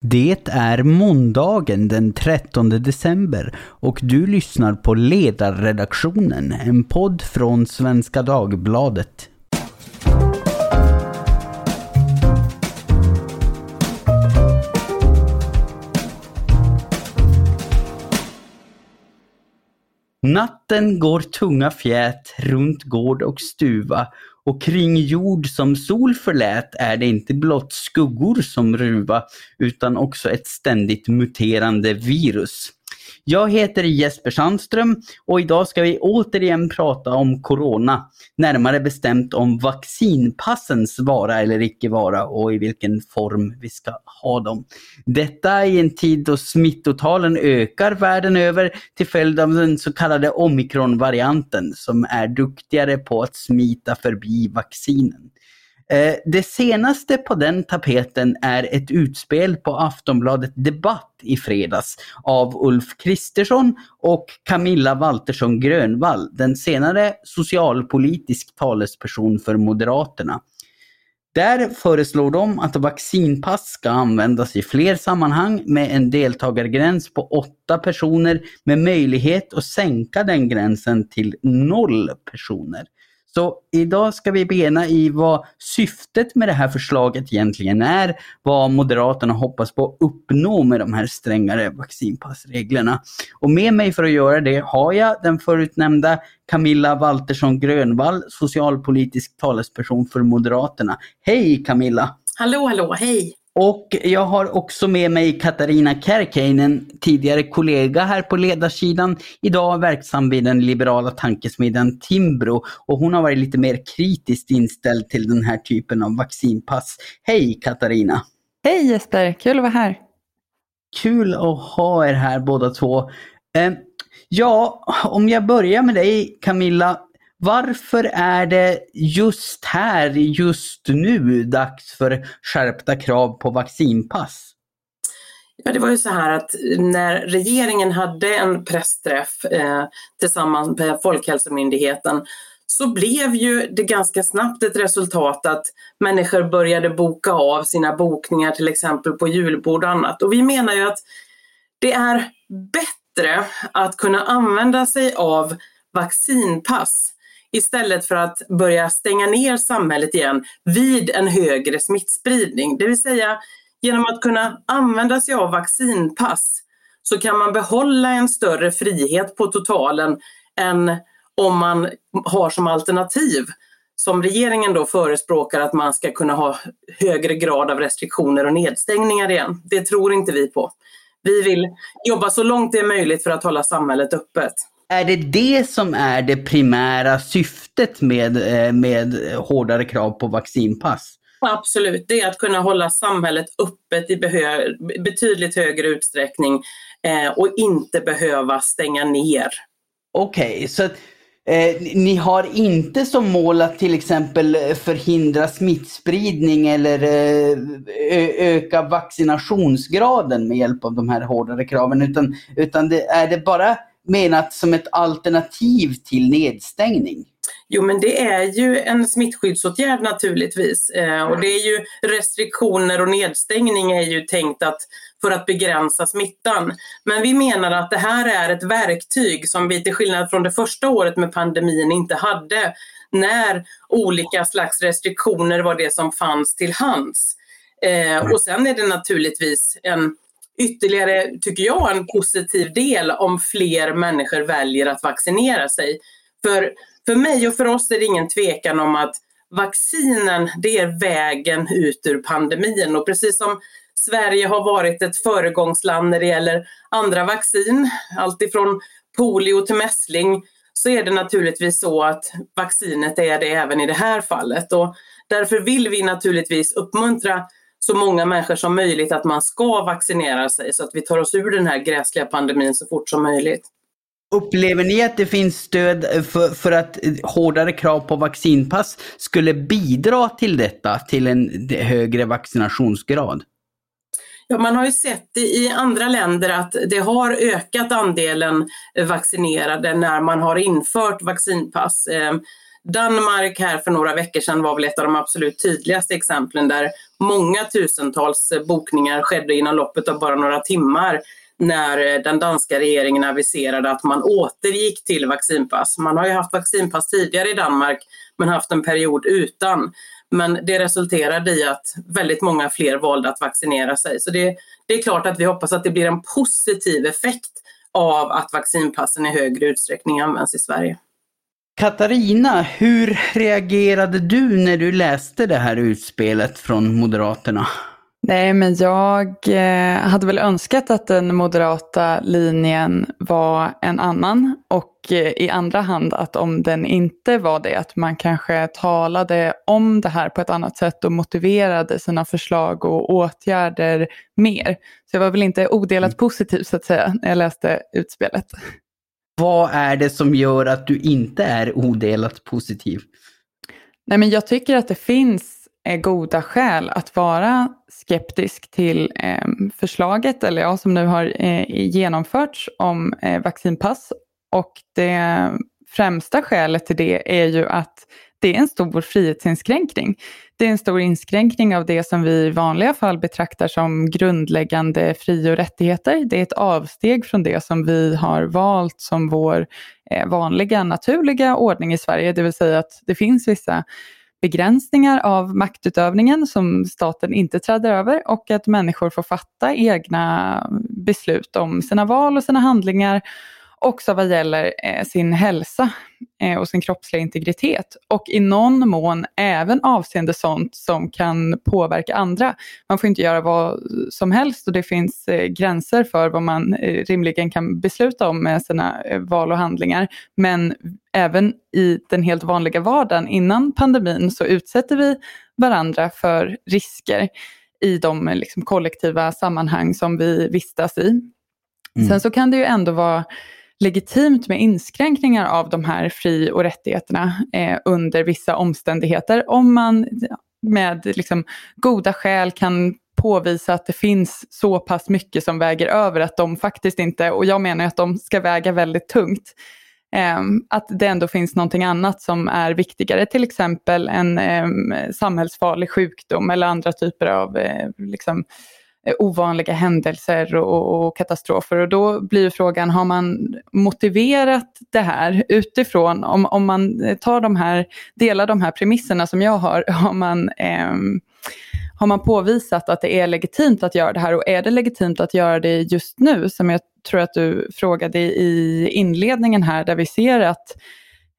Det är måndagen den 13 december och du lyssnar på Ledarredaktionen, en podd från Svenska Dagbladet. Natten går tunga fjät runt gård och stuva och kring jord som sol förlät är det inte blott skuggor som ruva utan också ett ständigt muterande virus. Jag heter Jesper Sandström och idag ska vi återigen prata om Corona. Närmare bestämt om vaccinpassens vara eller icke vara och i vilken form vi ska ha dem. Detta i en tid då smittotalen ökar världen över till följd av den så kallade omikronvarianten som är duktigare på att smita förbi vaccinen. Eh, det senaste på den tapeten är ett utspel på Aftonbladet Debatt i fredags av Ulf Kristersson och Camilla Waltersson Grönvall, den senare socialpolitisk talesperson för Moderaterna. Där föreslår de att vaccinpass ska användas i fler sammanhang med en deltagargräns på åtta personer med möjlighet att sänka den gränsen till noll personer. Så idag ska vi bena i vad syftet med det här förslaget egentligen är, vad Moderaterna hoppas på att uppnå med de här strängare vaccinpassreglerna. Och med mig för att göra det har jag den förutnämnda Camilla Waltersson Grönvall, socialpolitisk talesperson för Moderaterna. Hej Camilla! Hallå, hallå, hej! Och jag har också med mig Katarina Kärkeinen, tidigare kollega här på ledarsidan, idag verksam vid den liberala tankesmedjan Timbro och hon har varit lite mer kritiskt inställd till den här typen av vaccinpass. Hej Katarina! Hej Jesper, kul att vara här! Kul att ha er här båda två. Eh, ja, om jag börjar med dig Camilla, varför är det just här, just nu, dags för skärpta krav på vaccinpass? Ja, det var ju så här att när regeringen hade en pressträff eh, tillsammans med Folkhälsomyndigheten så blev ju det ganska snabbt ett resultat att människor började boka av sina bokningar till exempel på julbord och annat. Och vi menar ju att det är bättre att kunna använda sig av vaccinpass istället för att börja stänga ner samhället igen vid en högre smittspridning. Det vill säga genom att kunna använda sig av vaccinpass så kan man behålla en större frihet på totalen än om man har som alternativ som regeringen då förespråkar att man ska kunna ha högre grad av restriktioner och nedstängningar igen. Det tror inte vi på. Vi vill jobba så långt det är möjligt för att hålla samhället öppet. Är det det som är det primära syftet med, eh, med hårdare krav på vaccinpass? Absolut, det är att kunna hålla samhället öppet i betydligt högre utsträckning eh, och inte behöva stänga ner. Okej, okay, så eh, ni har inte som mål att till exempel förhindra smittspridning eller eh, öka vaccinationsgraden med hjälp av de här hårdare kraven utan, utan det, är det bara menat som ett alternativ till nedstängning? Jo men det är ju en smittskyddsåtgärd naturligtvis eh, och det är ju restriktioner och nedstängning är ju tänkt att för att begränsa smittan. Men vi menar att det här är ett verktyg som vi till skillnad från det första året med pandemin inte hade när olika slags restriktioner var det som fanns till hands. Eh, och sen är det naturligtvis en ytterligare, tycker jag, en positiv del om fler människor väljer att vaccinera sig. För, för mig och för oss är det ingen tvekan om att vaccinen, det är vägen ut ur pandemin och precis som Sverige har varit ett föregångsland när det gäller andra vaccin, alltifrån polio till mässling, så är det naturligtvis så att vaccinet är det även i det här fallet. Och därför vill vi naturligtvis uppmuntra så många människor som möjligt att man ska vaccinera sig så att vi tar oss ur den här gräsliga pandemin så fort som möjligt. Upplever ni att det finns stöd för, för att hårdare krav på vaccinpass skulle bidra till detta, till en högre vaccinationsgrad? Ja, man har ju sett i andra länder att det har ökat andelen vaccinerade när man har infört vaccinpass. Danmark här för några veckor sedan var väl ett av de absolut tydligaste exemplen där många tusentals eh, bokningar skedde inom loppet av bara några timmar när eh, den danska regeringen aviserade att man återgick till vaccinpass. Man har ju haft vaccinpass tidigare i Danmark men haft en period utan. Men det resulterade i att väldigt många fler valde att vaccinera sig. Så det, det är klart att vi hoppas att det blir en positiv effekt av att vaccinpassen i högre utsträckning används i Sverige. Katarina, hur reagerade du när du läste det här utspelet från Moderaterna? Nej, men jag eh, hade väl önskat att den moderata linjen var en annan och eh, i andra hand att om den inte var det, att man kanske talade om det här på ett annat sätt och motiverade sina förslag och åtgärder mer. Så jag var väl inte odelat mm. positiv så att säga när jag läste utspelet. Vad är det som gör att du inte är odelat positiv? Nej, men jag tycker att det finns eh, goda skäl att vara skeptisk till eh, förslaget, eller ja, som nu har eh, genomförts om eh, vaccinpass. Och det främsta skälet till det är ju att det är en stor frihetsinskränkning. Det är en stor inskränkning av det som vi i vanliga fall betraktar som grundläggande fri och rättigheter. Det är ett avsteg från det som vi har valt som vår eh, vanliga naturliga ordning i Sverige, det vill säga att det finns vissa begränsningar av maktutövningen som staten inte träder över och att människor får fatta egna beslut om sina val och sina handlingar också vad gäller eh, sin hälsa eh, och sin kroppsliga integritet. Och i någon mån även avseende sånt som kan påverka andra. Man får inte göra vad som helst och det finns eh, gränser för vad man eh, rimligen kan besluta om med sina eh, val och handlingar. Men även i den helt vanliga vardagen innan pandemin så utsätter vi varandra för risker i de liksom, kollektiva sammanhang som vi vistas i. Mm. Sen så kan det ju ändå vara legitimt med inskränkningar av de här fri och rättigheterna eh, under vissa omständigheter om man med liksom, goda skäl kan påvisa att det finns så pass mycket som väger över att de faktiskt inte, och jag menar att de ska väga väldigt tungt, eh, att det ändå finns någonting annat som är viktigare, till exempel en eh, samhällsfarlig sjukdom eller andra typer av eh, liksom, Eh, Eh, ovanliga händelser och, och, katastrofer. Och då blir frågan, har man motiverat det här utifrån, om, om man tar de här, delar de här premisserna som jag har, har man, eh, har man påvisat att det är legitimt att göra det här? Och är det legitimt att göra det just nu, som jag tror att du frågade i inledningen här, där vi ser att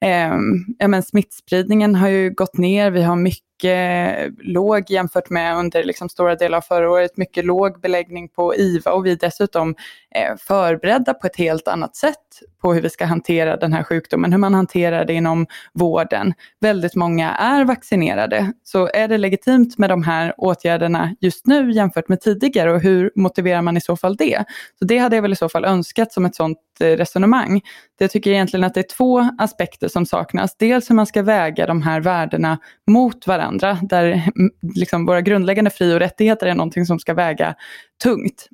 eh, ja, men smittspridningen har ju gått ner, vi har mycket mycket låg jämfört med under liksom stora delar av förra året, mycket låg beläggning på IVA och vi är dessutom eh, förberedda på ett helt annat sätt på hur vi ska hantera den här sjukdomen, hur man hanterar det inom vården. Väldigt många är vaccinerade, så är det legitimt med de här åtgärderna just nu jämfört med tidigare och hur motiverar man i så fall det? Så det hade jag väl i så fall önskat som ett sådant eh, resonemang. Jag tycker egentligen att det är två aspekter som saknas. Dels hur man ska väga de här värdena mot varandra varandra, där mm, liksom våra grundläggande fri och rättigheter är någonting som ska väga tungt.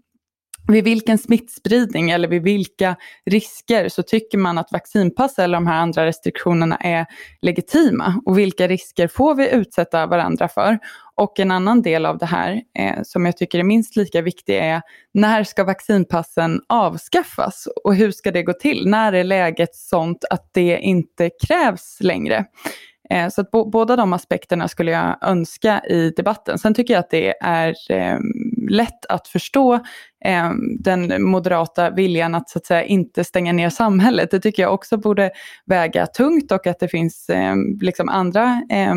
Vid vilken smittspridning eller vid vilka risker så tycker man att vaccinpass eller de här andra restriktionerna är legitima och vilka risker får vi utsätta varandra för? Och en annan del av det här eh, som jag tycker är minst lika viktig är när ska vaccinpassen avskaffas och hur ska det gå till? När är läget sånt att det inte krävs längre? Eh, så att båda de aspekterna skulle jag önska i debatten. Sen tycker jag att det är eh, lätt att förstå eh, den moderata viljan att så att säga inte stänga ner samhället. Det tycker jag också borde väga tungt och att det finns eh, liksom andra eh,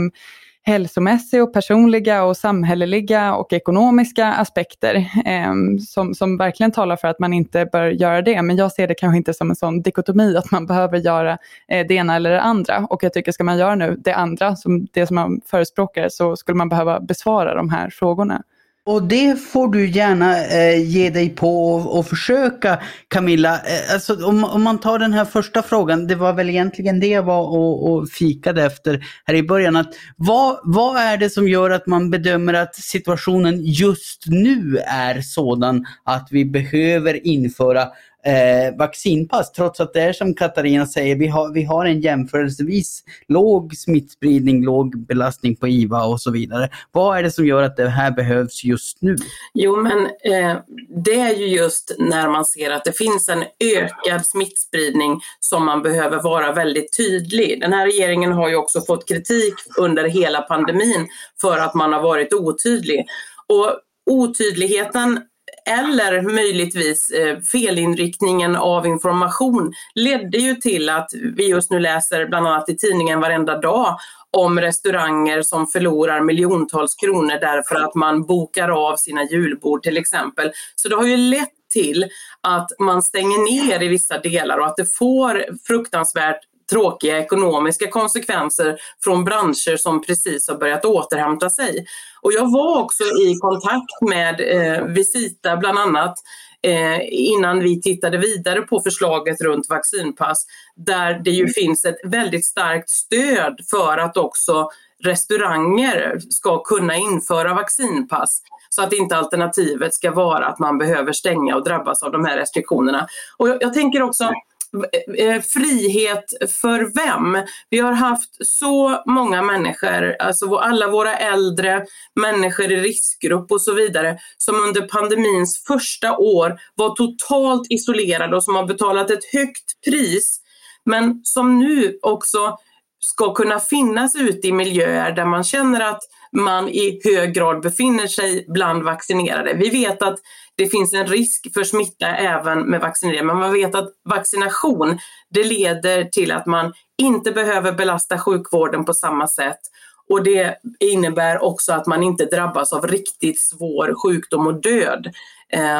hälsomässiga och personliga och samhälleliga och ekonomiska aspekter eh, som, som verkligen talar för att man inte bör göra det. Men jag ser det kanske inte som en sån dikotomi att man behöver göra eh, det ena eller det andra. Och jag tycker ska man göra nu det andra, som det som man förespråkar, så skulle man behöva besvara de här frågorna. Och det får du gärna eh, ge dig på och, och försöka Camilla. Eh, alltså, om, om, man tar den här första frågan, det var väl egentligen det jag var och, och fikade efter här i början. Att vad, vad är det som gör att man bedömer att situationen just nu är sådan att vi behöver införa eh, vaccinpass trots att det är som Katarina säger, vi har, vi har en jämförelsevis låg smittspridning, låg belastning på IVA och så vidare. Vad är det som gör att det här behövs just nu? Jo men eh, det är ju just när man ser att det finns en ökad smittspridning som man behöver vara väldigt tydlig. Den här regeringen har ju också fått kritik under hela pandemin för att man har varit otydlig. Och otydligheten eller möjligtvis eh, felinriktningen av information ledde ju till att vi just nu läser bland annat i tidningen varenda dag om restauranger som förlorar miljontals kronor därför att man bokar av sina julbord till exempel. Så det har ju lett till att man stänger ner i vissa delar och att det får fruktansvärt tråkiga ekonomiska konsekvenser från branscher som precis har börjat återhämta sig. Och jag var också i kontakt med eh, Visita bland annat eh, innan vi tittade vidare på förslaget runt vaccinpass där det ju finns ett väldigt starkt stöd för att också restauranger ska kunna införa vaccinpass så att inte alternativet ska vara att man behöver stänga och drabbas av de här restriktionerna. Och jag, jag tänker också Eh, eh, frihet för vem? Vi har haft så många människor, alltså alla våra äldre, människor i riskgrupp och så vidare, som under pandemins första år var totalt isolerade och som har betalat ett högt pris, men som nu också ska kunna finnas ute i miljöer där man känner att man i hög grad befinner sig bland vaccinerade. Vi vet att det finns en risk för smitta även med vaccinering, men man vet att vaccination det leder till att man inte behöver belasta sjukvården på samma sätt och det innebär också att man inte drabbas av riktigt svår sjukdom och död.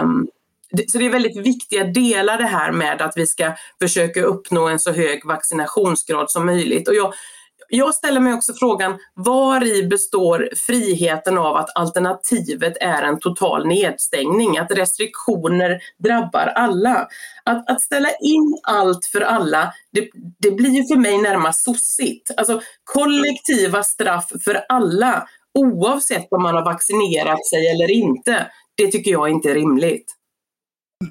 Um, så det är väldigt viktiga delar det här med att vi ska försöka uppnå en så hög vaccinationsgrad som möjligt. Och jag, jag ställer mig också frågan, var i består friheten av att alternativet är en total nedstängning, att restriktioner drabbar alla? Att, att ställa in allt för alla, det, det blir ju för mig närmast sossigt. Alltså kollektiva straff för alla, oavsett om man har vaccinerat sig eller inte, det tycker jag inte är rimligt.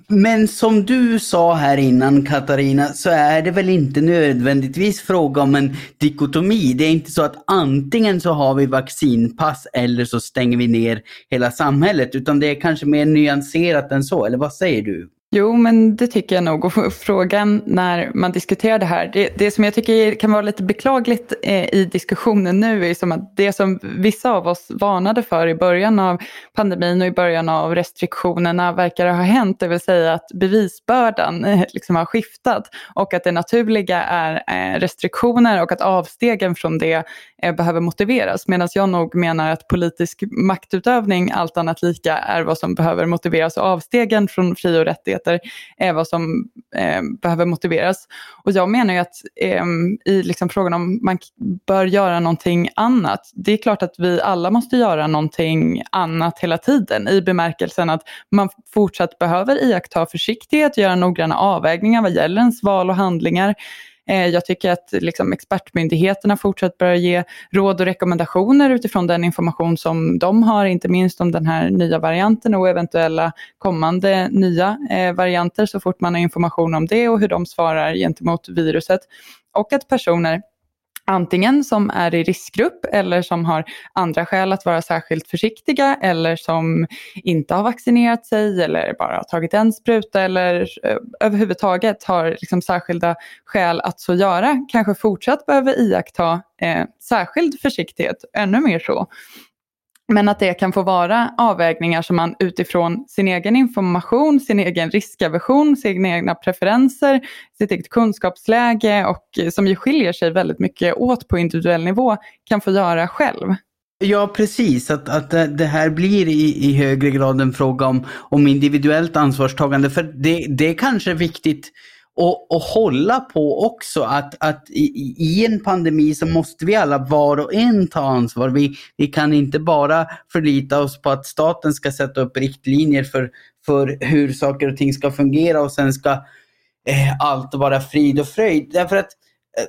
Men som du sa här innan Katarina, så är det väl inte nödvändigtvis fråga om en dikotomi. Det är inte så att antingen så har vi vaccinpass eller så stänger vi ner hela samhället, utan det är kanske mer nyanserat än så, eller vad säger du? Jo, men det tycker jag nog. Och frågan när man diskuterar det här, det, det som jag tycker kan vara lite beklagligt eh, i diskussionen nu är som att det som vissa av oss varnade för i början av pandemin och i början av restriktionerna verkar ha hänt, det vill säga att bevisbördan eh, liksom har skiftat och att det naturliga är eh, restriktioner och att avstegen från det behöver motiveras. Medan jag nog menar att politisk maktutövning, allt annat lika, är vad som behöver motiveras och avstegen från fri och rättigheter rättigheter är vad som eh, behöver motiveras. Och jag menar ju att eh, i liksom frågan om man bör göra någonting annat, det är klart att vi alla måste göra någonting annat hela tiden i bemärkelsen att man fortsatt behöver iaktta försiktighet, göra noggranna avvägningar vad gäller ens val och handlingar. Eh, jag tycker att liksom, expertmyndigheterna fortsatt bör ge råd och rekommendationer utifrån den information som de har, inte minst om den här nya varianten och eventuella kommande nya eh, varianter så fort man har information om det och hur de svarar gentemot viruset. Och att personer antingen som är i riskgrupp eller som har andra skäl att vara särskilt försiktiga eller som inte har vaccinerat sig eller bara har tagit en spruta eller eh, överhuvudtaget har liksom särskilda skäl att så göra kanske fortsatt behöver iaktta eh, särskild försiktighet, ännu mer så. Men att det kan få vara avvägningar som man utifrån sin egen information, sin egen riskaversion, sina egna preferenser, sitt eget kunskapsläge och eh, som ju skiljer sig väldigt mycket åt på individuell nivå kan få göra själv. Ja, precis. Att, att eh, det här blir i, i högre grad en fråga om, om individuellt ansvarstagande. För det, det är kanske viktigt och, och hålla på också att, att i, i, en pandemi så måste vi alla var och en ta ansvar. Vi, vi kan inte bara förlita oss på att staten ska sätta upp riktlinjer för, för hur saker och ting ska fungera och sen ska eh, allt vara frid och fröjd. Därför att eh,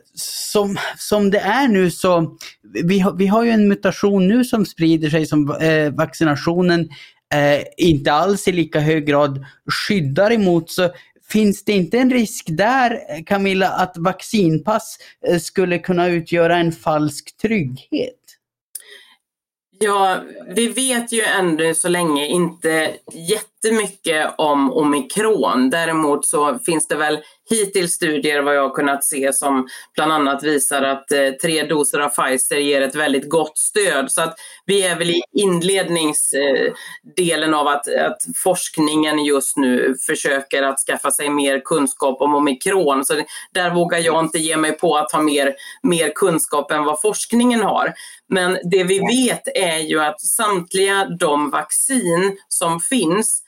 som, som det är nu så, vi, har, vi har ju en mutation nu som sprider sig som eh, vaccinationen eh, inte alls i lika hög grad skyddar emot. Så finns det inte en risk där, Camilla, att vaccinpass eh, skulle kunna utgöra en falsk trygghet? Ja, vi vet ju ännu så länge inte jättemycket om omikron. Däremot så finns det väl hittills studier vad jag har kunnat se som bland annat visar att eh, tre doser av Pfizer ger ett väldigt gott stöd. Så att vi är väl i inledningsdelen av att, att forskningen just nu försöker att skaffa sig mer kunskap om omikron. Så där vågar jag inte ge mig på att ha mer, mer kunskap än vad forskningen har. Men det vi vet är ju att samtliga de vaccin som finns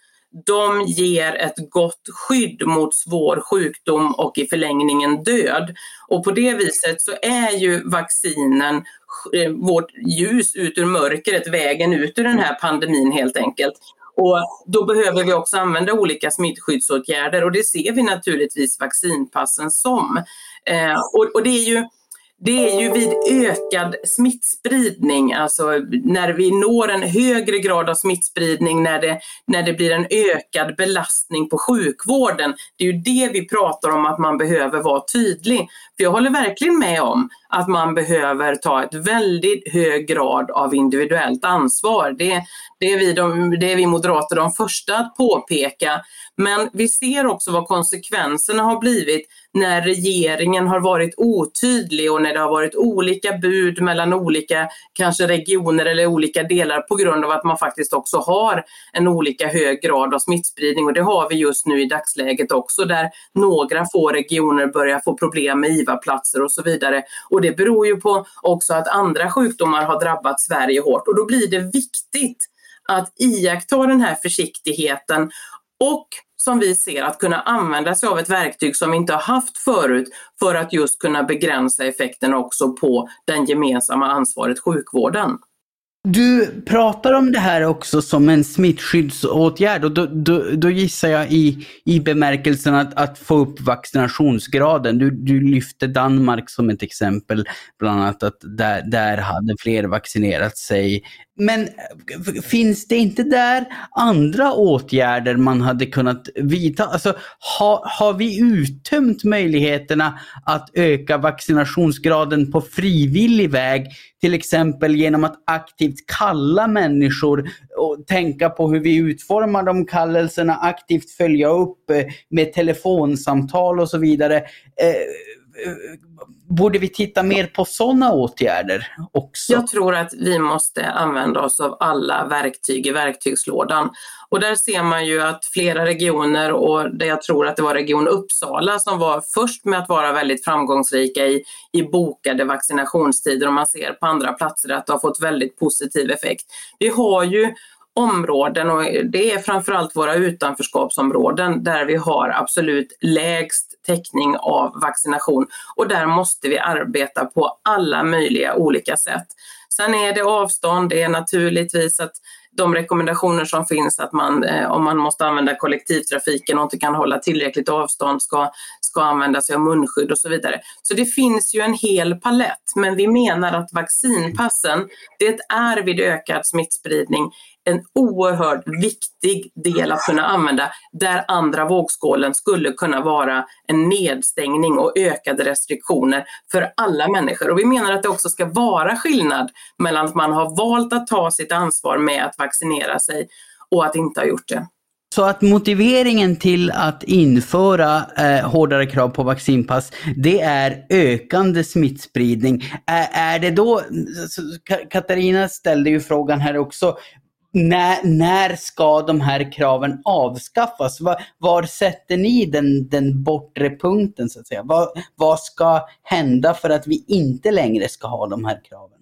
de ger ett gott skydd mot svår sjukdom och i förlängningen död. Och på det viset så är ju vaccinen eh, vårt ljus ut ur mörkret, vägen ut ur den här pandemin helt enkelt. Och då behöver vi också använda olika smittskyddsåtgärder och det ser vi naturligtvis vaccinpassen som. Eh, och, och det är ju det är ju vid ökad smittspridning, alltså när vi når en högre grad av smittspridning, när det, när det blir en ökad belastning på sjukvården. Det är ju det vi pratar om att man behöver vara tydlig. För jag håller verkligen med om att man behöver ta ett väldigt hög grad av individuellt ansvar. Det, det, är vi de, det är vi moderater de första att påpeka. Men vi ser också vad konsekvenserna har blivit när regeringen har varit otydlig och när det har varit olika bud mellan olika kanske regioner eller olika delar på grund av att man faktiskt också har en olika hög grad av smittspridning och det har vi just nu i dagsläget också där några få regioner börjar få problem med IVA-platser och så vidare. Och det beror ju på också att andra sjukdomar har drabbat Sverige hårt och då blir det viktigt att iaktta den här försiktigheten och som vi ser att kunna använda sig av ett verktyg som vi inte har haft förut för att just kunna begränsa effekten också på den gemensamma ansvaret sjukvården. Du pratar om det här också som en smittskyddsåtgärd och då, då, då gissar jag i, i bemärkelsen att, att få upp vaccinationsgraden. Du, du lyfte Danmark som ett exempel, bland annat att där, där hade fler vaccinerat sig men eh, finns det inte där andra åtgärder man hade kunnat vidta? Alltså, ha, har vi uttömt möjligheterna att öka vaccinationsgraden på frivillig väg? Till exempel genom att aktivt kalla människor och tänka på hur vi utformar de kallelserna, aktivt följa upp eh, med telefonsamtal och så vidare. Eh, Eh, borde vi titta mer på sådana åtgärder också? Jag tror att vi måste använda oss av alla verktyg i verktygslådan. Och där ser man ju att flera regioner och det jag tror att det var Region Uppsala som var först med att vara väldigt framgångsrika i, i bokade vaccinationstider och man ser på andra platser att det har fått väldigt positiv effekt. Vi har ju områden och det är framförallt våra utanförskapsområden där vi har absolut lägst täckning av vaccination och där måste vi arbeta på alla möjliga olika sätt. Sen är det avstånd, det är naturligtvis att de rekommendationer som finns att man eh, om man måste använda kollektivtrafiken och inte kan hålla tillräckligt avstånd ska, ska använda sig av munskydd och så vidare. Så det finns ju en hel palett men vi menar att vaccinpassen det är vid ökad smittspridning en oerhört viktig del att kunna använda där andra vågskålen skulle kunna vara en nedstängning och ökade restriktioner för alla människor. Och vi menar att det också ska vara skillnad mellan att man har valt att ta sitt ansvar med att vaccinera sig och att inte ha gjort det. Så att motiveringen till att införa eh, hårdare krav på vaccinpass, det är ökande smittspridning. Är, är det då, Katarina ställde ju frågan här också, när, när ska de här kraven avskaffas? Var, var sätter ni den, den bortre punkten så att säga? Vad, vad ska hända för att vi inte längre ska ha de här kraven?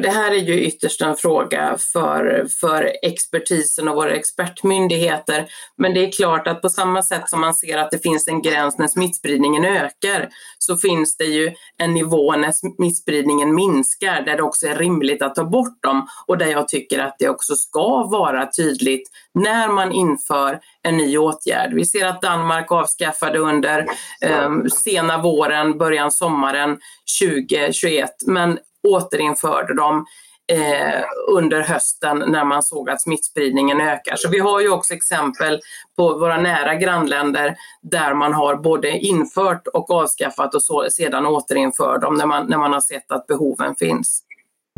Det här är ju ytterst en fråga för, för expertisen och våra expertmyndigheter. Men det är klart att på samma sätt som man ser att det finns en gräns när smittspridningen ökar så finns det ju en nivå när smittspridningen minskar där det också är rimligt att ta bort dem och där jag tycker att det också ska vara tydligt när man inför en ny åtgärd. Vi ser att Danmark avskaffade under eh, sena våren, början sommaren 2021 men återinförde dem eh, under hösten när man såg att smittspridningen ökar. Så vi har ju också exempel på våra nära grannländer där man har både infört och avskaffat och så, sedan återinför dem när man, när man har sett att behoven finns.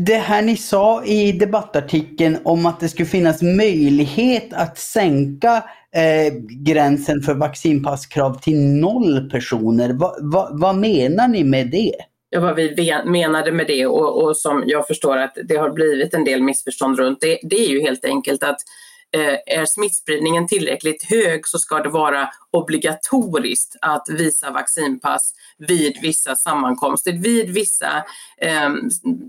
Det här ni sa i debattartikeln om att det skulle finnas möjlighet att sänka eh, gränsen för vaccinpasskrav till noll personer. Va, va, vad menar ni med det? Vad vi menade med det och, och, som jag förstår att det har blivit en del missförstånd runt. Det, det är ju helt enkelt att Eh, Eh, är smittspridningen tillräckligt hög så ska det vara obligatoriskt att visa vaccinpass vid vissa sammankomster. Vid vissa eh,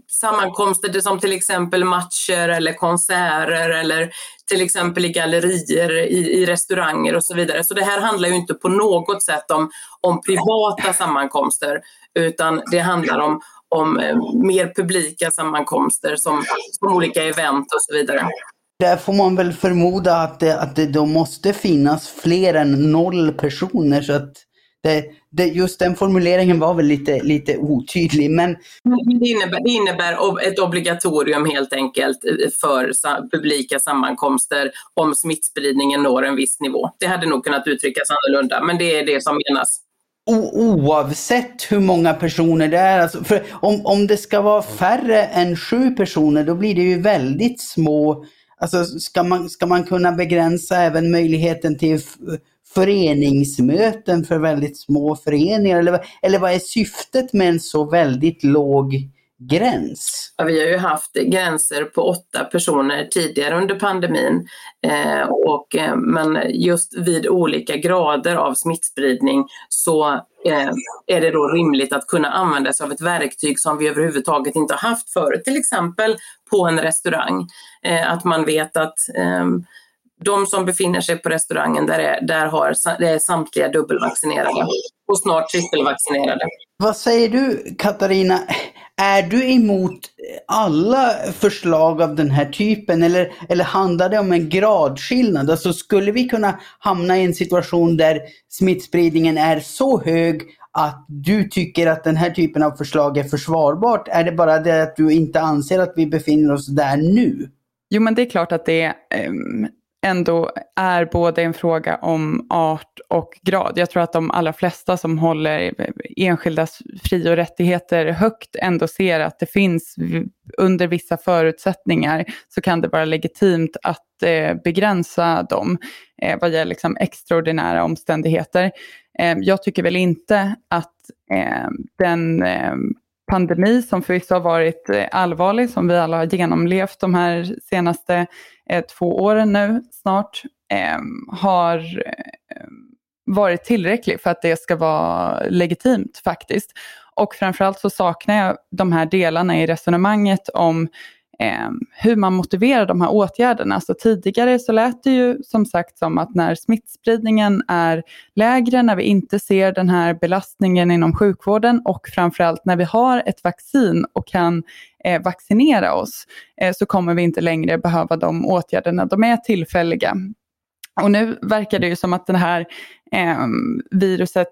sammankomster som till exempel matcher eller konserter eller till exempel i gallerier, i, i, restauranger och så vidare. Så det här handlar ju inte på något sätt om, om privata sammankomster utan det handlar om, om eh, mer publika sammankomster som, som olika event och så vidare. Där får man väl förmoda att det, att det då måste finnas fler än noll personer så att det, det, just den formuleringen var väl lite, lite otydlig. Men... Det, innebär, det innebär ett obligatorium helt enkelt för publika sammankomster om smittspridningen når en viss nivå. Det hade nog kunnat uttryckas annorlunda, men det är det som menas. oavsett hur många personer det är. Alltså, för om, om det ska vara färre än sju personer då blir det ju väldigt små Alltså ska man, ska man kunna begränsa även möjligheten till föreningsmöten för väldigt små föreningar? Eller, eller vad är syftet med en så väldigt låg gräns? Ja, vi har ju haft gränser på åtta personer tidigare under pandemin. Eh, och, eh, men just vid olika grader av smittspridning så eh, är det då rimligt att kunna använda sig av ett verktyg som vi överhuvudtaget inte har haft förut. Till exempel på en restaurang. Eh, att man vet att ehm, de som befinner sig på restaurangen, där är, där har, det är samtliga dubbelvaccinerade och snart trippelvaccinerade. Vad säger du Katarina? Är du emot alla förslag av den här typen eller, eller handlar det om en gradskillnad? Alltså skulle vi kunna hamna i en situation där smittspridningen är så hög att du tycker att den här typen av förslag är försvarbart? Är det bara det att du inte anser att vi befinner oss där nu? Jo, men det är klart att det um, ändå är både en fråga om art och grad. Jag tror att de allra flesta som håller enskildas fri och rättigheter högt ändå ser att det finns under vissa förutsättningar så kan det vara legitimt att eh, begränsa dem eh, vad gäller liksom extraordinära omständigheter. Eh, jag tycker väl inte att eh, den eh, pandemi som förvisso har varit eh, allvarlig, som vi alla har genomlevt de här senaste eh, två åren nu snart, eh, har eh, varit tillräcklig för att det ska vara legitimt faktiskt. Och framförallt så saknar jag de här delarna i resonemanget om eh, hur man motiverar de här åtgärderna. Så tidigare så lät det ju som sagt som att när smittspridningen är lägre, när vi inte ser den här belastningen inom sjukvården och framförallt när vi har ett vaccin och kan eh, vaccinera oss eh, så kommer vi inte längre behöva de åtgärderna. De är tillfälliga. Och nu verkar det ju som att det här eh, viruset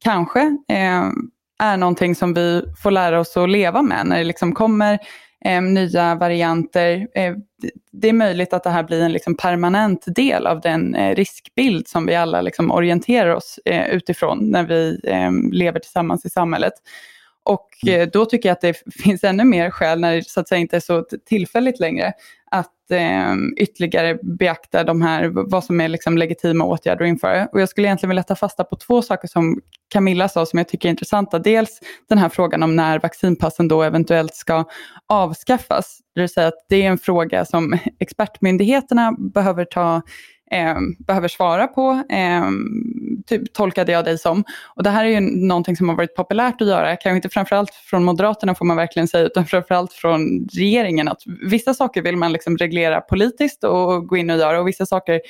kanske eh, är någonting som vi får lära oss att leva med när det liksom kommer eh, nya varianter. Eh, det är möjligt att det här blir en liksom permanent del av den eh, riskbild som vi alla liksom orienterar oss eh, utifrån när vi eh, lever tillsammans i samhället. Och mm. eh, då tycker jag att det finns ännu mer skäl när det så att säga inte är så tillfälligt längre att eh, ytterligare beakta de här, vad som är liksom legitima åtgärder att införa. Och jag skulle egentligen vilja ta fasta på två saker som Camilla sa som jag tycker är intressanta. Dels den här frågan om när vaccinpassen då eventuellt ska avskaffas. Det vill säga att det är en fråga som expertmyndigheterna behöver ta eh, behöver svara på, eh, typ, tolkade jag dig som. Och det här är ju någonting som har varit populärt att göra, kanske inte framförallt från Moderaterna får man verkligen säga, utan framförallt från regeringen. Att vissa saker vill man liksom reglera politiskt och gå in och göra och vissa saker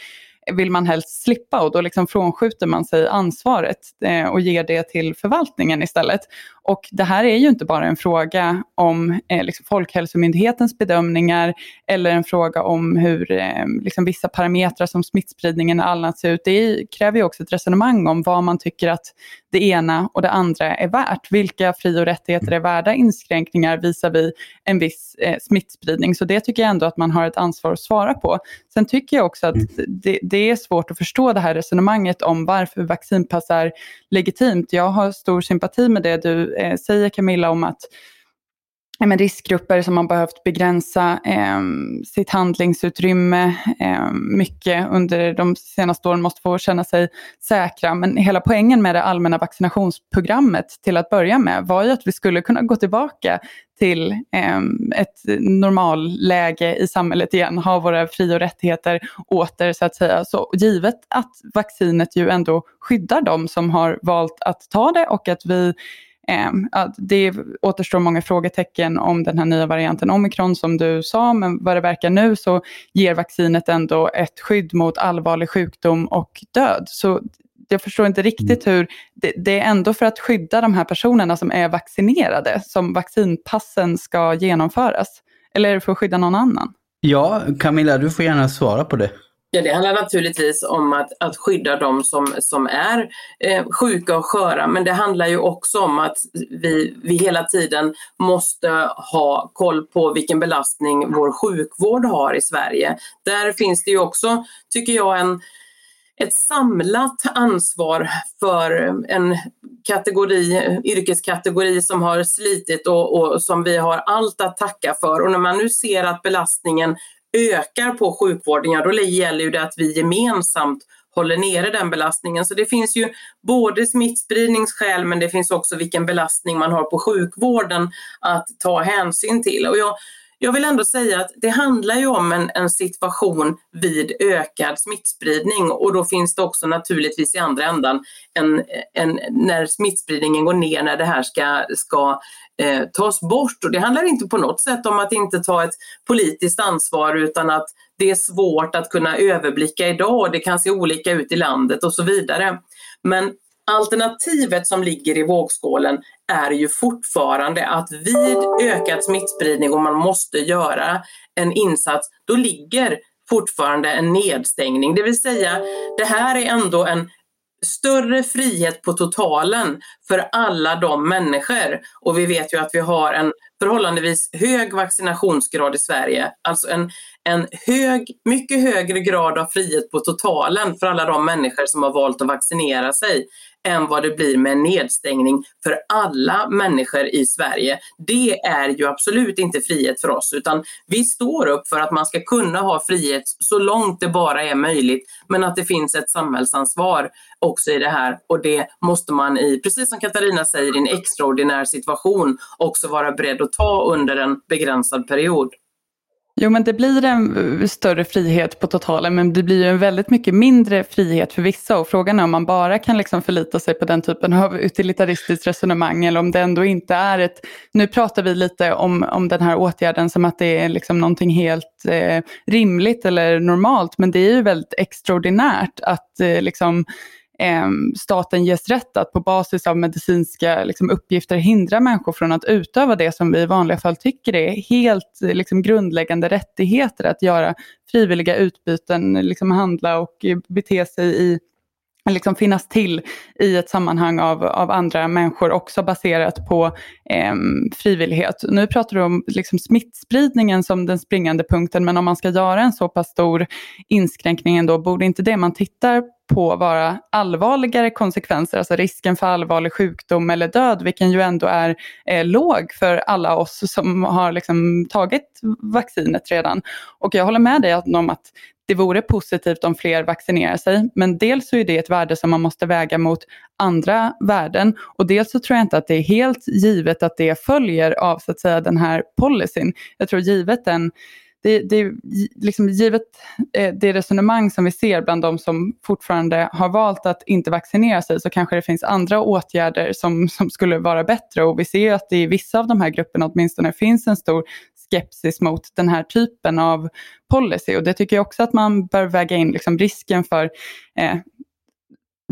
vill man helst slippa och då liksom frånskjuter man sig ansvaret eh, och ger det till förvaltningen istället. Och det här är ju inte bara en fråga om eh, liksom Folkhälsomyndighetens bedömningar eller en fråga om hur eh, liksom vissa parametrar som smittspridningen och annat ser ut. Det kräver ju också ett resonemang om vad man tycker att det ena och det andra är värt. Vilka fri och rättigheter är värda inskränkningar visavi en viss eh, smittspridning? Så det tycker jag ändå att man har ett ansvar att svara på. Sen tycker jag också att det, det är svårt att förstå det här resonemanget om varför vaccinpass är legitimt. Jag har stor sympati med det du eh, säger Camilla om att men riskgrupper som har behövt begränsa eh, sitt handlingsutrymme eh, mycket under de senaste åren måste få känna sig säkra. Men hela poängen med det allmänna vaccinationsprogrammet till att börja med var ju att vi skulle kunna gå tillbaka till eh, ett normalläge i samhället igen, ha våra fri och rättigheter åter så att säga. Så givet att vaccinet ju ändå skyddar de som har valt att ta det och att vi det återstår många frågetecken om den här nya varianten omikron som du sa, men vad det verkar nu så ger vaccinet ändå ett skydd mot allvarlig sjukdom och död. Så jag förstår inte riktigt mm. hur, det, det, är ändå för att skydda de här personerna som är vaccinerade som vaccinpassen ska genomföras. Eller är det för att skydda någon annan? Ja, Camilla, du får gärna svara på det. Ja, det handlar naturligtvis om att, att skydda de som, som är eh, sjuka och sköra, men det handlar ju också om att vi, vi hela tiden måste ha koll på vilken belastning vår sjukvård har i Sverige. Där finns det ju också, tycker jag, en, ett samlat ansvar för en kategori, yrkeskategori som har slitit och, och, som vi har allt att tacka för. Och när man nu ser att belastningen ökar på sjukvården, ja då gäller ju det att vi gemensamt håller nere den belastningen. Så det finns ju både smittspridningsskäl men det finns också vilken belastning man har på sjukvården att ta hänsyn till. Och jag, jag vill ändå säga att det handlar ju om en, en, situation vid ökad smittspridning och då finns det också naturligtvis i andra ändan en, en, när smittspridningen går ner, när det här ska, ska eh, tas bort. Och det handlar inte på något sätt om att inte ta ett politiskt ansvar utan att det är svårt att kunna överblicka idag. Det kan se olika ut i landet och så vidare. Men alternativet som ligger i vågskålen är ju fortfarande att vid ökad smittspridning och man måste göra en insats, då ligger fortfarande en nedstängning. Det vill säga, det här är ändå en större frihet på totalen för alla de människor. Och vi vet ju att vi har en förhållandevis hög vaccinationsgrad i Sverige. Alltså en, en hög, mycket högre grad av frihet på totalen för alla de människor som har valt att vaccinera sig än vad det blir med en nedstängning för alla människor i Sverige. Det är ju absolut inte frihet för oss utan vi står upp för att man ska kunna ha frihet så långt det bara är möjligt men att det finns ett samhällsansvar också i det här och det måste man i, precis som Katarina säger, i en extraordinär situation också vara beredd att ta under en begränsad period. Jo, men det blir en större frihet på totalen, men det blir en väldigt mycket mindre frihet för vissa. Och frågan är om man bara kan liksom förlita sig på den typen av utilitaristiskt resonemang, eller om det ändå inte är ett... Nu pratar vi lite om, om den här åtgärden som att det är liksom någonting helt eh, rimligt eller normalt, men det är ju väldigt extraordinärt att eh, liksom eh, staten ges rätt att på basis av medicinska liksom, uppgifter hindra människor från att utöva det som vi i vanliga fall tycker är helt liksom, grundläggande rättigheter, att göra frivilliga utbyten, liksom, handla och bete sig i liksom finnas till i ett sammanhang av, av andra människor också baserat på eh, frivillighet. Nu pratar du om liksom smittspridningen som den springande punkten men om man ska göra en så pass stor inskränkning ändå, borde inte det man tittar på vara allvarligare konsekvenser, alltså risken för allvarlig sjukdom eller död, vilken ju ändå är eh, låg för alla oss som har liksom tagit vaccinet redan. Och jag håller med dig om att det vore positivt om fler vaccinerar sig, men dels så är det ett värde som man måste väga mot andra värden och dels så tror jag inte att det är helt givet att det följer av så att säga den här policyn. Jag tror givet den det, det, liksom givet eh, det resonemang som vi ser bland de som fortfarande har valt att inte vaccinera sig så kanske det finns andra åtgärder som, som skulle vara bättre. Och vi ser att det i vissa av de här grupperna åtminstone finns en stor skepsis mot den här typen av policy. Och det tycker jag också att man bör väga in liksom risken för eh,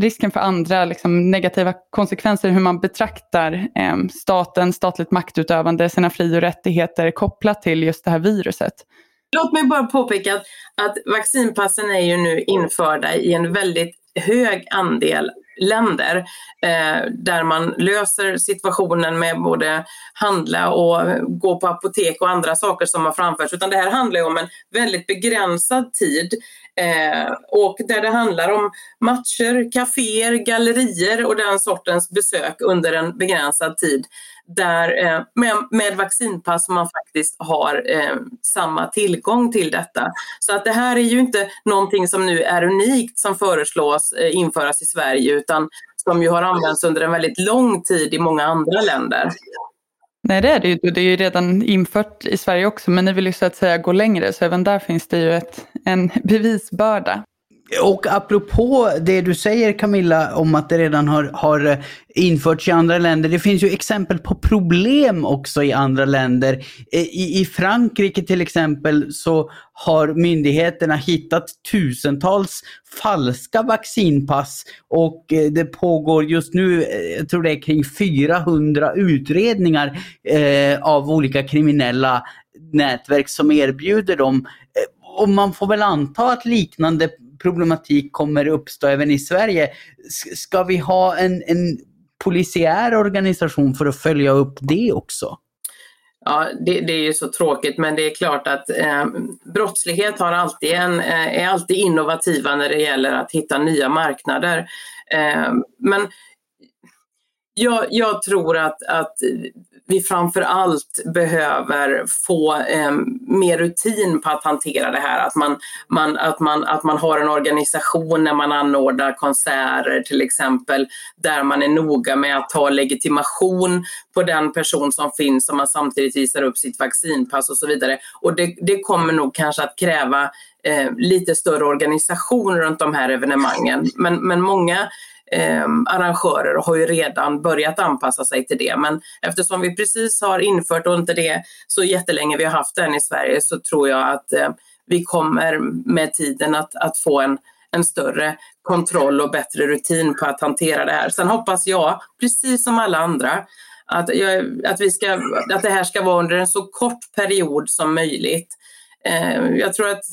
risken för andra liksom, negativa konsekvenser, hur man betraktar eh, staten, statligt maktutövande, sina fri och rättigheter kopplat till just det här viruset. Låt mig bara påpeka att, att vaccinpassen är ju nu införda i en väldigt hög andel länder eh, där man löser situationen med både handla och gå på apotek och andra saker som har framförts utan det här handlar ju om en väldigt begränsad tid Eh, och där det handlar om matcher, kaféer, gallerier och den sortens besök under en begränsad tid. Där eh, med, med vaccinpass man faktiskt har eh, samma tillgång till detta. Så att det här är ju inte någonting som nu är unikt som föreslås eh, införas i Sverige utan som ju har använts under en väldigt lång tid i många andra länder. Nej det är det ju, det är ju redan infört i Sverige också men ni vill ju så att säga gå längre så även där finns det ju ett, en bevisbörda. Och apropå det du säger Camilla om att det redan har, har eh, införts i andra länder. Det finns ju exempel på problem också i andra länder. I, I Frankrike till exempel så har myndigheterna hittat tusentals falska vaccinpass och eh, det pågår just nu, eh, jag tror det är kring 400 utredningar eh, av olika kriminella nätverk som erbjuder dem. Och man får väl anta att liknande problematik kommer uppstå även i Sverige. Ska vi ha en, en polisiär organisation för att följa upp det också? Ja, det, det, är ju så tråkigt men det är klart att eh, brottslighet har alltid en, eh, är alltid innovativa när det gäller att hitta nya marknader. Eh, men jag, jag, tror att, att vi framför allt behöver få eh, mer rutin på att hantera det här. Att man, man, att, man, att man har en organisation när man anordnar konserter till exempel, där man är noga med att ta legitimation på den person som finns och man samtidigt visar upp sitt vaccinpass och så vidare. Och det, det kommer nog kanske att kräva eh, lite större organisation runt de här evenemangen. Men, men många eh, arrangörer har ju redan börjat anpassa sig till det. Men eftersom vi precis har infört och inte det så jättelänge vi har haft den i Sverige så tror jag att eh, vi kommer med tiden att, att få en, en större kontroll och bättre rutin på att hantera det här. Sen hoppas jag, precis som alla andra, att, jag, att, vi ska, att det här ska vara under en så kort period som möjligt. Eh, jag tror att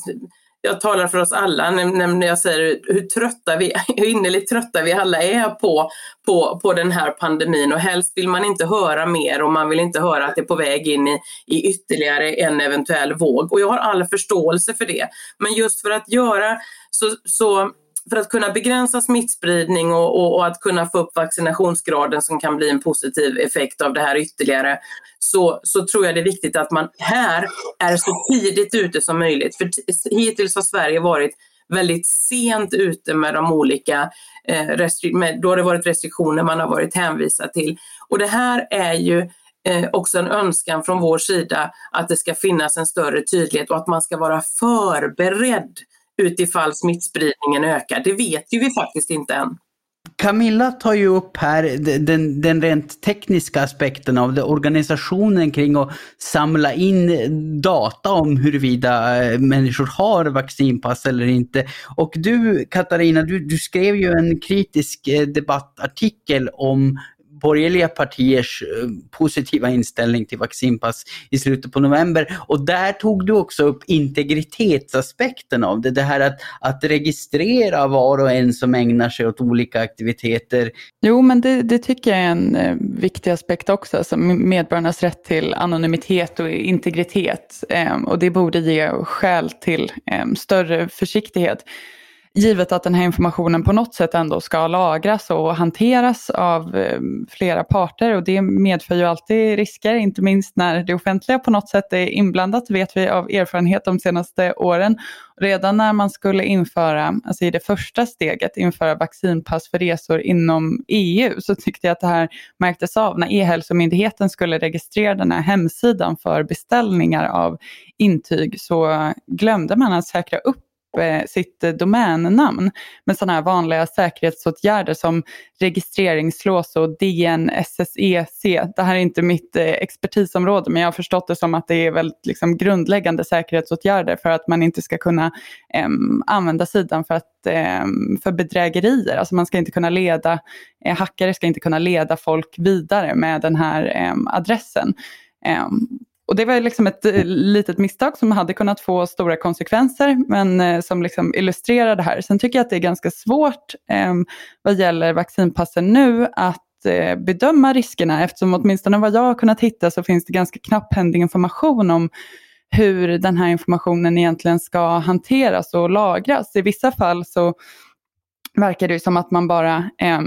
jag talar för oss alla när jag säger hur trötta vi, hur innerligt trötta vi alla är på, på, på den här pandemin och helst vill man inte höra mer och man vill inte höra att det är på väg in i, i ytterligare en eventuell våg och jag har all förståelse för det. Men just för att göra så, så för att kunna begränsa smittspridning och, och, och, att kunna få upp vaccinationsgraden som kan bli en positiv effekt av det här ytterligare så, så tror jag det är viktigt att man här är så tidigt ute som möjligt. För hittills har Sverige varit väldigt sent ute med de olika, eh, med, då har det varit restriktioner man har varit hänvisad till. Och det här är ju eh, också en önskan från vår sida att det ska finnas en större tydlighet och att man ska vara förberedd utifall smittspridningen ökar. Det vet ju vi faktiskt inte än. Camilla tar ju upp här den, den rent tekniska aspekten av det, organisationen kring att samla in data om huruvida eh, människor har vaccinpass eller inte. Och du Katarina, du, du skrev ju en kritisk eh, debattartikel om borgerliga partiers eh, positiva inställning till vaccinpass i slutet på november. Och där tog du också upp integritetsaspekten av det. Det här att, att registrera var och en som ägnar sig åt olika aktiviteter. Jo, men det, det tycker jag är en eh, viktig aspekt också. Alltså medborgarnas rätt till anonymitet och integritet. Eh, och det borde ge skäl till eh, större försiktighet givet att den här informationen på något sätt ändå ska lagras och hanteras av eh, flera parter och det medför ju alltid risker, inte minst när det offentliga på något sätt är inblandat, vet vi av erfarenhet de senaste åren. Redan när man skulle införa, alltså i det första steget, införa vaccinpass för resor inom EU så tyckte jag att det här märktes av när E-hälsomyndigheten skulle registrera den här hemsidan för beställningar av intyg så glömde man att säkra upp Eh, sitt eh, domännamn med sådana här vanliga säkerhetsåtgärder som registreringslås och DNSSEC. Det här är inte mitt eh, expertisområde men jag har förstått det som att det är väldigt liksom, grundläggande säkerhetsåtgärder för att man inte ska kunna eh, använda sidan för, att, ehm, för bedrägerier. Alltså man ska inte kunna leda, eh, hackare ska inte kunna leda folk vidare med den här ehm, adressen. Ehm, och det var liksom ett eh, litet misstag som hade kunnat få stora konsekvenser, men eh, som liksom illustrerar det här. Sen tycker jag att det är ganska svårt eh, vad gäller vaccinpassen nu att eh, bedöma riskerna eftersom åtminstone vad jag har kunnat hitta så finns det ganska knapphändig information om hur den här informationen egentligen ska hanteras och lagras. I vissa fall så verkar det som att man bara eh,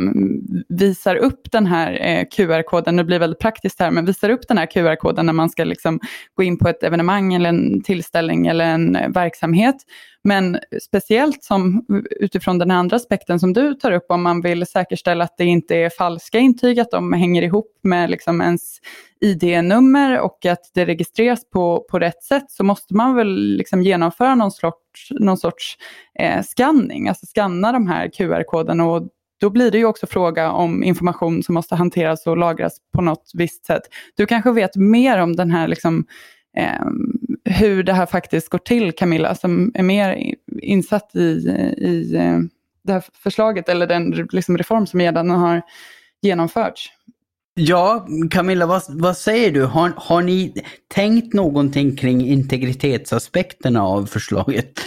visar upp den här eh, QR-koden, det blir väldigt praktiskt här, men visar upp den här QR-koden när man ska liksom gå in på ett evenemang eller en tillställning eller en eh, verksamhet. Men speciellt som, utifrån den andra aspekten som du tar upp, om man vill säkerställa att det inte är falska intyg, att de hänger ihop med liksom ens ID-nummer och att det registreras på, på rätt sätt, så måste man väl liksom genomföra någon sorts, någon sorts eh, scanning, alltså scanna de här QR-koderna och då blir det ju också fråga om information som måste hanteras och lagras på något visst sätt. Du kanske vet mer om den här liksom, Ehm, hur det här faktiskt går till, Camilla, som är mer insatt i, i eh, det här förslaget eller den liksom, reform som redan har genomförts. Ja, Camilla, vad, vad säger du? Har, har ni tänkt någonting kring integritetsaspekterna av förslaget?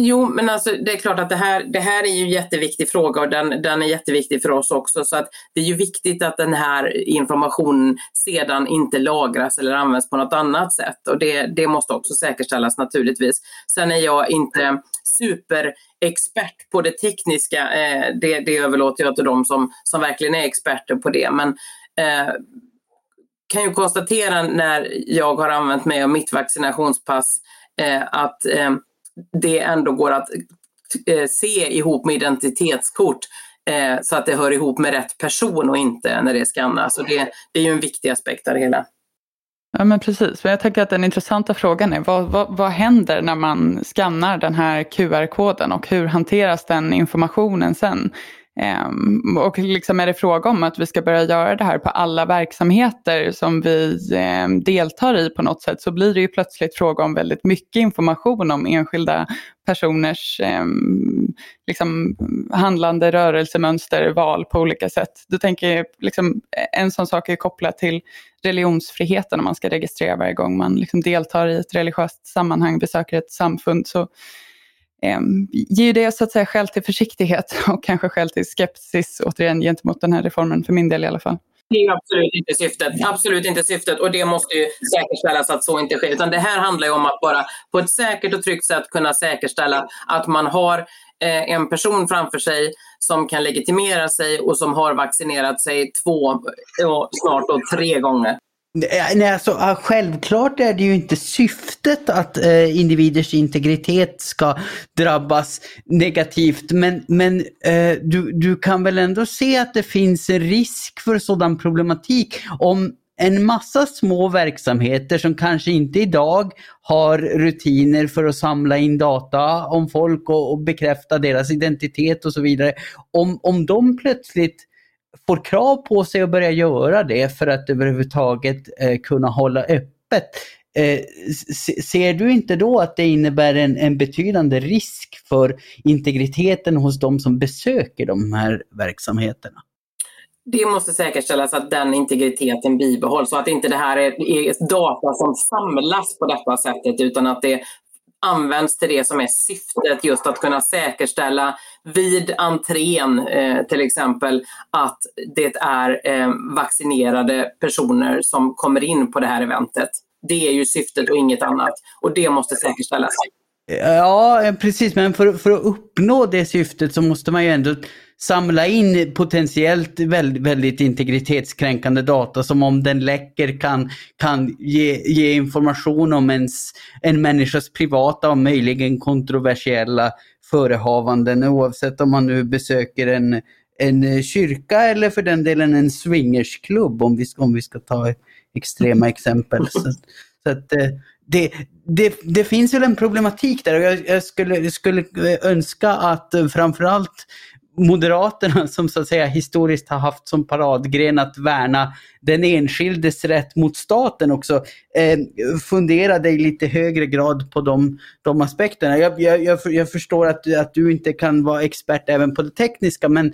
Jo, men alltså det är klart att det här, det här är ju en jätteviktig fråga och den, den är jätteviktig för oss också. Så att det är ju viktigt att den här informationen sedan inte lagras eller används på något annat sätt. Och det, det måste också säkerställas naturligtvis. Sen är jag inte superexpert på det tekniska. Eh, det, det överlåter jag till de som, som verkligen är experter på det. Men eh, kan ju konstatera när jag har använt mig av mitt vaccinationspass eh, att eh, det ändå går att eh, se ihop med identitetskort eh, så att det hör ihop med rätt person och inte när det skannas. Och det, det är ju en viktig aspekt av det hela. Ja men precis, men jag tänker att den intressanta frågan är vad, vad, vad händer när man skannar den här QR-koden och hur hanteras den informationen sen? Um, och liksom är det fråga om att vi ska börja göra det här på alla verksamheter som vi um, deltar i på något sätt så blir det ju plötsligt fråga om väldigt mycket information om enskilda personers um, liksom, handlande, rörelsemönster, val på olika sätt. Du tänker liksom, eh, en sån sak är kopplat till religionsfriheten om man ska registrera varje gång man liksom deltar i ett religiöst sammanhang, besöker ett samfund. Så Ehm, ger det så att säga skäl till försiktighet och kanske skäl till skepsis återigen gentemot den här reformen, för min del i alla fall. Det är absolut inte syftet. Absolut inte syftet och det måste ju säkerställas att så inte sker. Utan det här handlar ju om att bara på ett säkert och tryggt sätt kunna säkerställa att man har eh, en person framför sig som kan legitimera sig och som har vaccinerat sig två, snart då tre gånger. Eh, nej, alltså, självklart är det ju inte syftet att eh, individers integritet ska drabbas negativt, men, men eh, du, du kan väl ändå se att det finns en risk för sådan problematik om en massa små verksamheter som kanske inte idag har rutiner för att samla in data om folk och, och bekräfta deras identitet och så vidare. Om, om de plötsligt får krav på sig att börja göra det för att överhuvudtaget eh, kunna hålla öppet. Eh, ser du inte då att det innebär en, en betydande risk för integriteten hos de som besöker de här verksamheterna? Det måste säkerställas att den integriteten bibehålls så att inte det här är, är data som samlas på detta sättet utan att det används till det som är syftet, just att kunna säkerställa vid entrén eh, till exempel att det är eh, vaccinerade personer som kommer in på det här eventet. Det är ju syftet och inget annat och det måste säkerställas. Ja, precis, men för, för att uppnå det syftet så måste man ju ändå samla in potentiellt väldigt, väldigt integritetskränkande data som om den läcker kan, kan ge, ge information om ens, en människas privata och möjligen kontroversiella förehavanden oavsett om man nu besöker en, en kyrka eller för den delen en swingersklubb om vi, om vi ska ta extrema exempel. Så, så att, eh, det, det, det, finns väl en problematik där och jag, jag skulle, skulle önska att eh, framförallt Moderaterna som så att säga historiskt har haft som paradgren att värna den enskildes rätt mot staten också eh, funderade i lite högre grad på de, de aspekterna. Jag, jag, jag, förstår att, att du inte kan vara expert även på det tekniska men,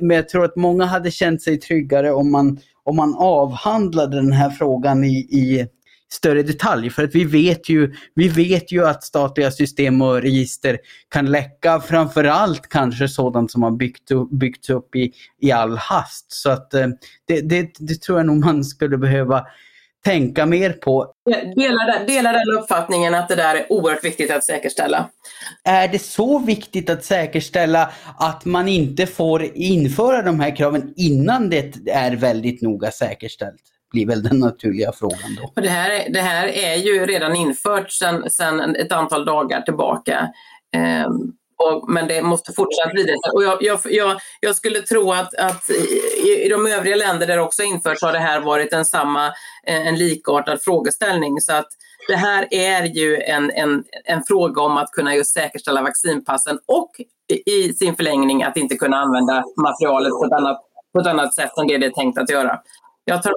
men jag tror att många hade känt sig tryggare om man, om man avhandlade den här frågan i, i större detalj. För att vi vet ju, vi vet ju att statliga system och register kan läcka framförallt kanske sådant som har byggt byggts upp i, i all hast. Så att eh, det, det, det tror jag nog man skulle behöva tänka mer på. Delar, delar den uppfattningen att det där är oerhört viktigt att säkerställa. Är det så viktigt att säkerställa att man inte får införa de här kraven innan det är väldigt noga säkerställt? Blir väl den naturliga frågan då. det, här, det här är ju redan infört sedan ett antal dagar tillbaka. Um, och, men det måste fortsatt vidare. Och jag, jag, jag, jag, skulle tro att, att i, i, de övriga länder där det också införts har det här varit en, samma, eh, en likartad frågeställning. Så att det här är ju en, en, en fråga om att kunna just säkerställa vaccinpassen och i, i sin förlängning att inte kunna använda materialet på ett annat, på ett annat sätt än det det är tänkt att göra. Jag tar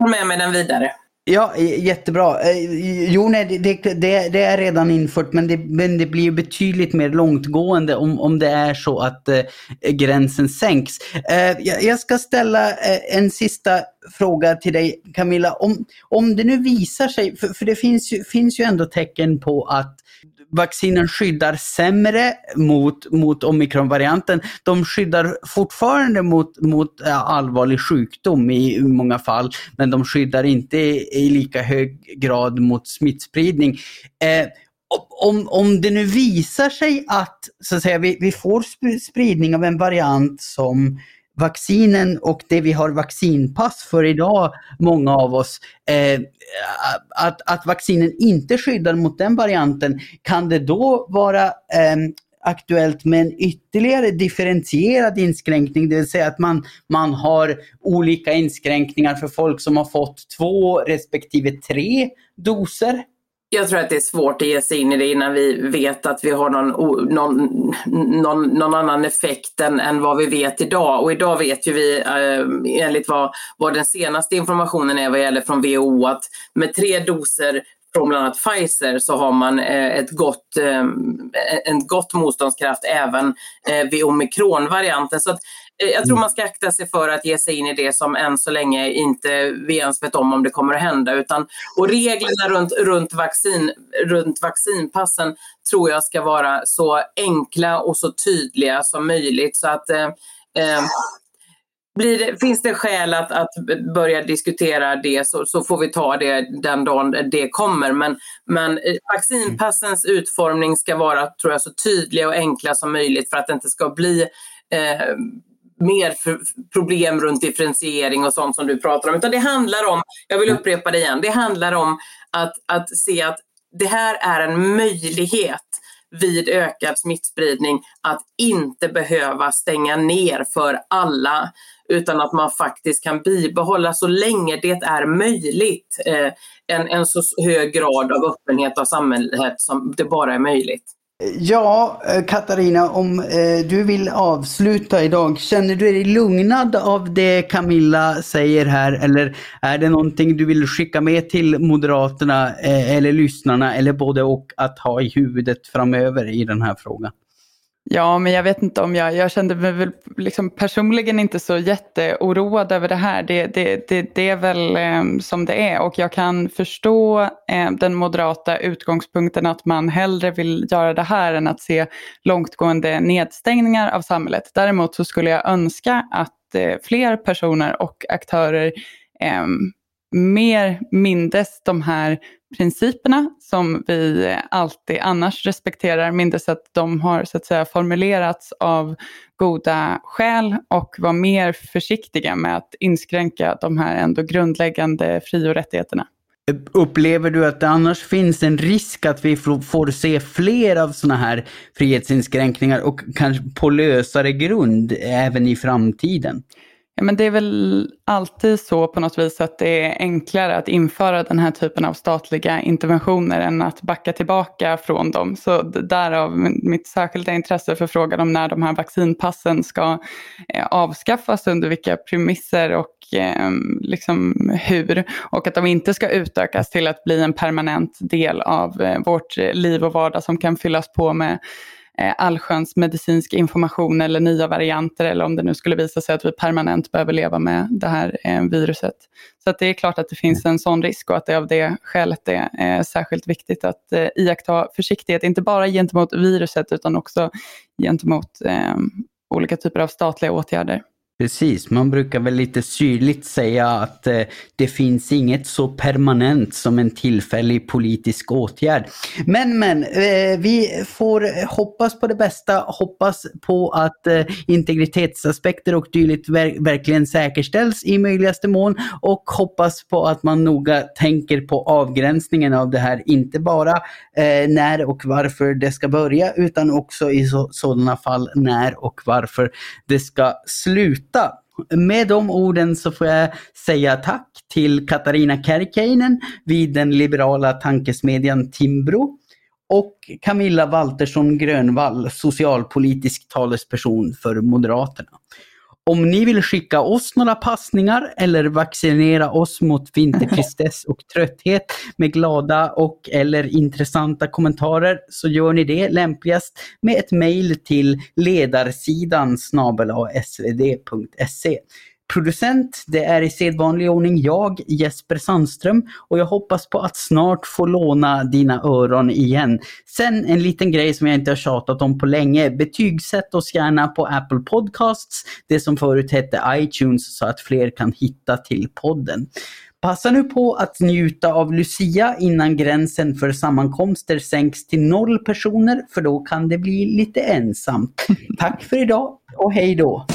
Ta med mig den vidare. Ja, jättebra. Eh, jo, nej, det, det, det, är redan infört men det, men det blir betydligt mer långtgående om, om det är så att eh, gränsen sänks. Eh, jag, jag, ska ställa eh, en sista fråga till dig Camilla. Om, om det nu visar sig, för, för det finns ju, finns ju ändå tecken på att vaccinen skyddar sämre mot, mot omikronvarianten. De skyddar fortfarande mot, mot eh, allvarlig sjukdom i många fall, men de skyddar inte i, i lika hög grad mot smittspridning. Eh, om, om det nu visar sig att, så att säga, vi, vi får spridning av en variant som vaccinen och det vi har vaccinpass för idag, många av oss, eh, att, att vaccinen inte skyddar mot den varianten, kan det då vara eh, aktuellt med en ytterligare differentierad inskränkning, det vill säga att man, man har olika inskränkningar för folk som har fått två respektive tre doser? Jag tror att det är svårt att ge sig in i det innan vi vet att vi har någon, någon, någon, någon annan effekt än, än, vad vi vet idag. Och idag vet ju vi eh, enligt vad, vad den senaste informationen är vad gäller från WHO att med tre doser från bland annat Pfizer så har man eh, ett gott, eh, en gott motståndskraft även eh, vid omikronvarianten. Så att jag tror mm. man ska akta sig för att ge sig in i det som än så länge inte vi ens vet om om det kommer att hända. Utan, och reglerna runt, runt, vaccin, runt vaccinpassen tror jag ska vara så enkla och så tydliga som möjligt. Så att eh, det, finns det skäl att, att börja diskutera det så, så, får vi ta det den dagen det kommer. Men, men eh, vaccinpassens utformning ska vara tror jag, så tydliga och enkla som möjligt för att det inte ska bli eh, mer problem runt differentiering och sånt som du pratar om. Utan det handlar om, jag vill upprepa det igen, det handlar om att, att se att det här är en möjlighet vid ökad smittspridning att inte behöva stänga ner för alla utan att man faktiskt kan bibehålla så länge det är möjligt eh, en, en så hög grad av öppenhet av samhället som det bara är möjligt. Ja, eh, Katarina, om eh, du vill avsluta idag, känner du dig lugnad av det Camilla säger här eller är det någonting du vill skicka med till Moderaterna eh, eller lyssnarna eller både och att ha i huvudet framöver i den här frågan? Ja, men jag vet inte om jag, jag kände mig väl liksom personligen inte så jätteoroad över det här. Det, det, det, det är väl eh, som det är och jag kan förstå eh, den moderata utgångspunkten att man hellre vill göra det här än att se långtgående nedstängningar av samhället. Däremot så skulle jag önska att eh, fler personer och aktörer ehm, mer mindes de här principerna som vi alltid annars respekterar, mindes att de har så att säga formulerats av goda skäl och var mer försiktiga med att inskränka de här ändå grundläggande fri och rättigheterna. Upplever du att det annars finns en risk att vi får se fler av sådana här frihetsinskränkningar och kanske på lösare grund även i framtiden? Ja, men det är väl alltid så på något vis att det är enklare att införa den här typen av statliga interventioner än att backa tillbaka från dem. Så därav mitt särskilda intresse för frågan om när de här vaccinpassen ska eh, avskaffas, under vilka premisser och eh, liksom hur. Och att de inte ska utökas till att bli en permanent del av eh, vårt eh, liv och vardag som kan fyllas på med allsköns medicinsk information eller nya varianter eller om det nu skulle visa sig att vi permanent behöver leva med det här eh, viruset. Så att det är klart att det finns en sån risk och att det av det skälet är eh, särskilt viktigt att eh, iaktta försiktighet, inte bara gentemot viruset utan också gentemot eh, olika typer av statliga åtgärder. Precis, man brukar väl lite syrligt säga att eh, det finns inget så permanent som en tillfällig politisk åtgärd. Men men, eh, vi får hoppas på det bästa, hoppas på att eh, integritetsaspekter och dylikt ver verkligen säkerställs i möjligaste mån och hoppas på att man noga tänker på avgränsningen av det här, inte bara eh, när och varför det ska börja utan också i så sådana fall när och varför det ska sluta sluta. Med de orden så får jag säga tack till Katarina Kärkeinen vid den liberala tankesmedjan Timbro och Camilla Waltersson Grönvall, socialpolitisk talesperson för Moderaterna. Om ni vill skicka oss några passningar eller vaccinera oss mot vintertristess och trötthet med glada och eller intressanta kommentarer så gör ni det lämpligast med ett mejl till ledarsidan svd.se. Producent, det är i sedvanlig ordning jag, Jesper Sandström, och jag hoppas på att snart få låna dina öron igen. Sen en liten grej som jag inte har tjatat om på länge. Betygsätt oss gärna på Apple Podcasts, det som förut hette iTunes, så att fler kan hitta till podden. Passa nu på att njuta av Lucia innan gränsen för sammankomster sänks till noll personer, för då kan det bli lite ensamt. Tack för idag och hej då!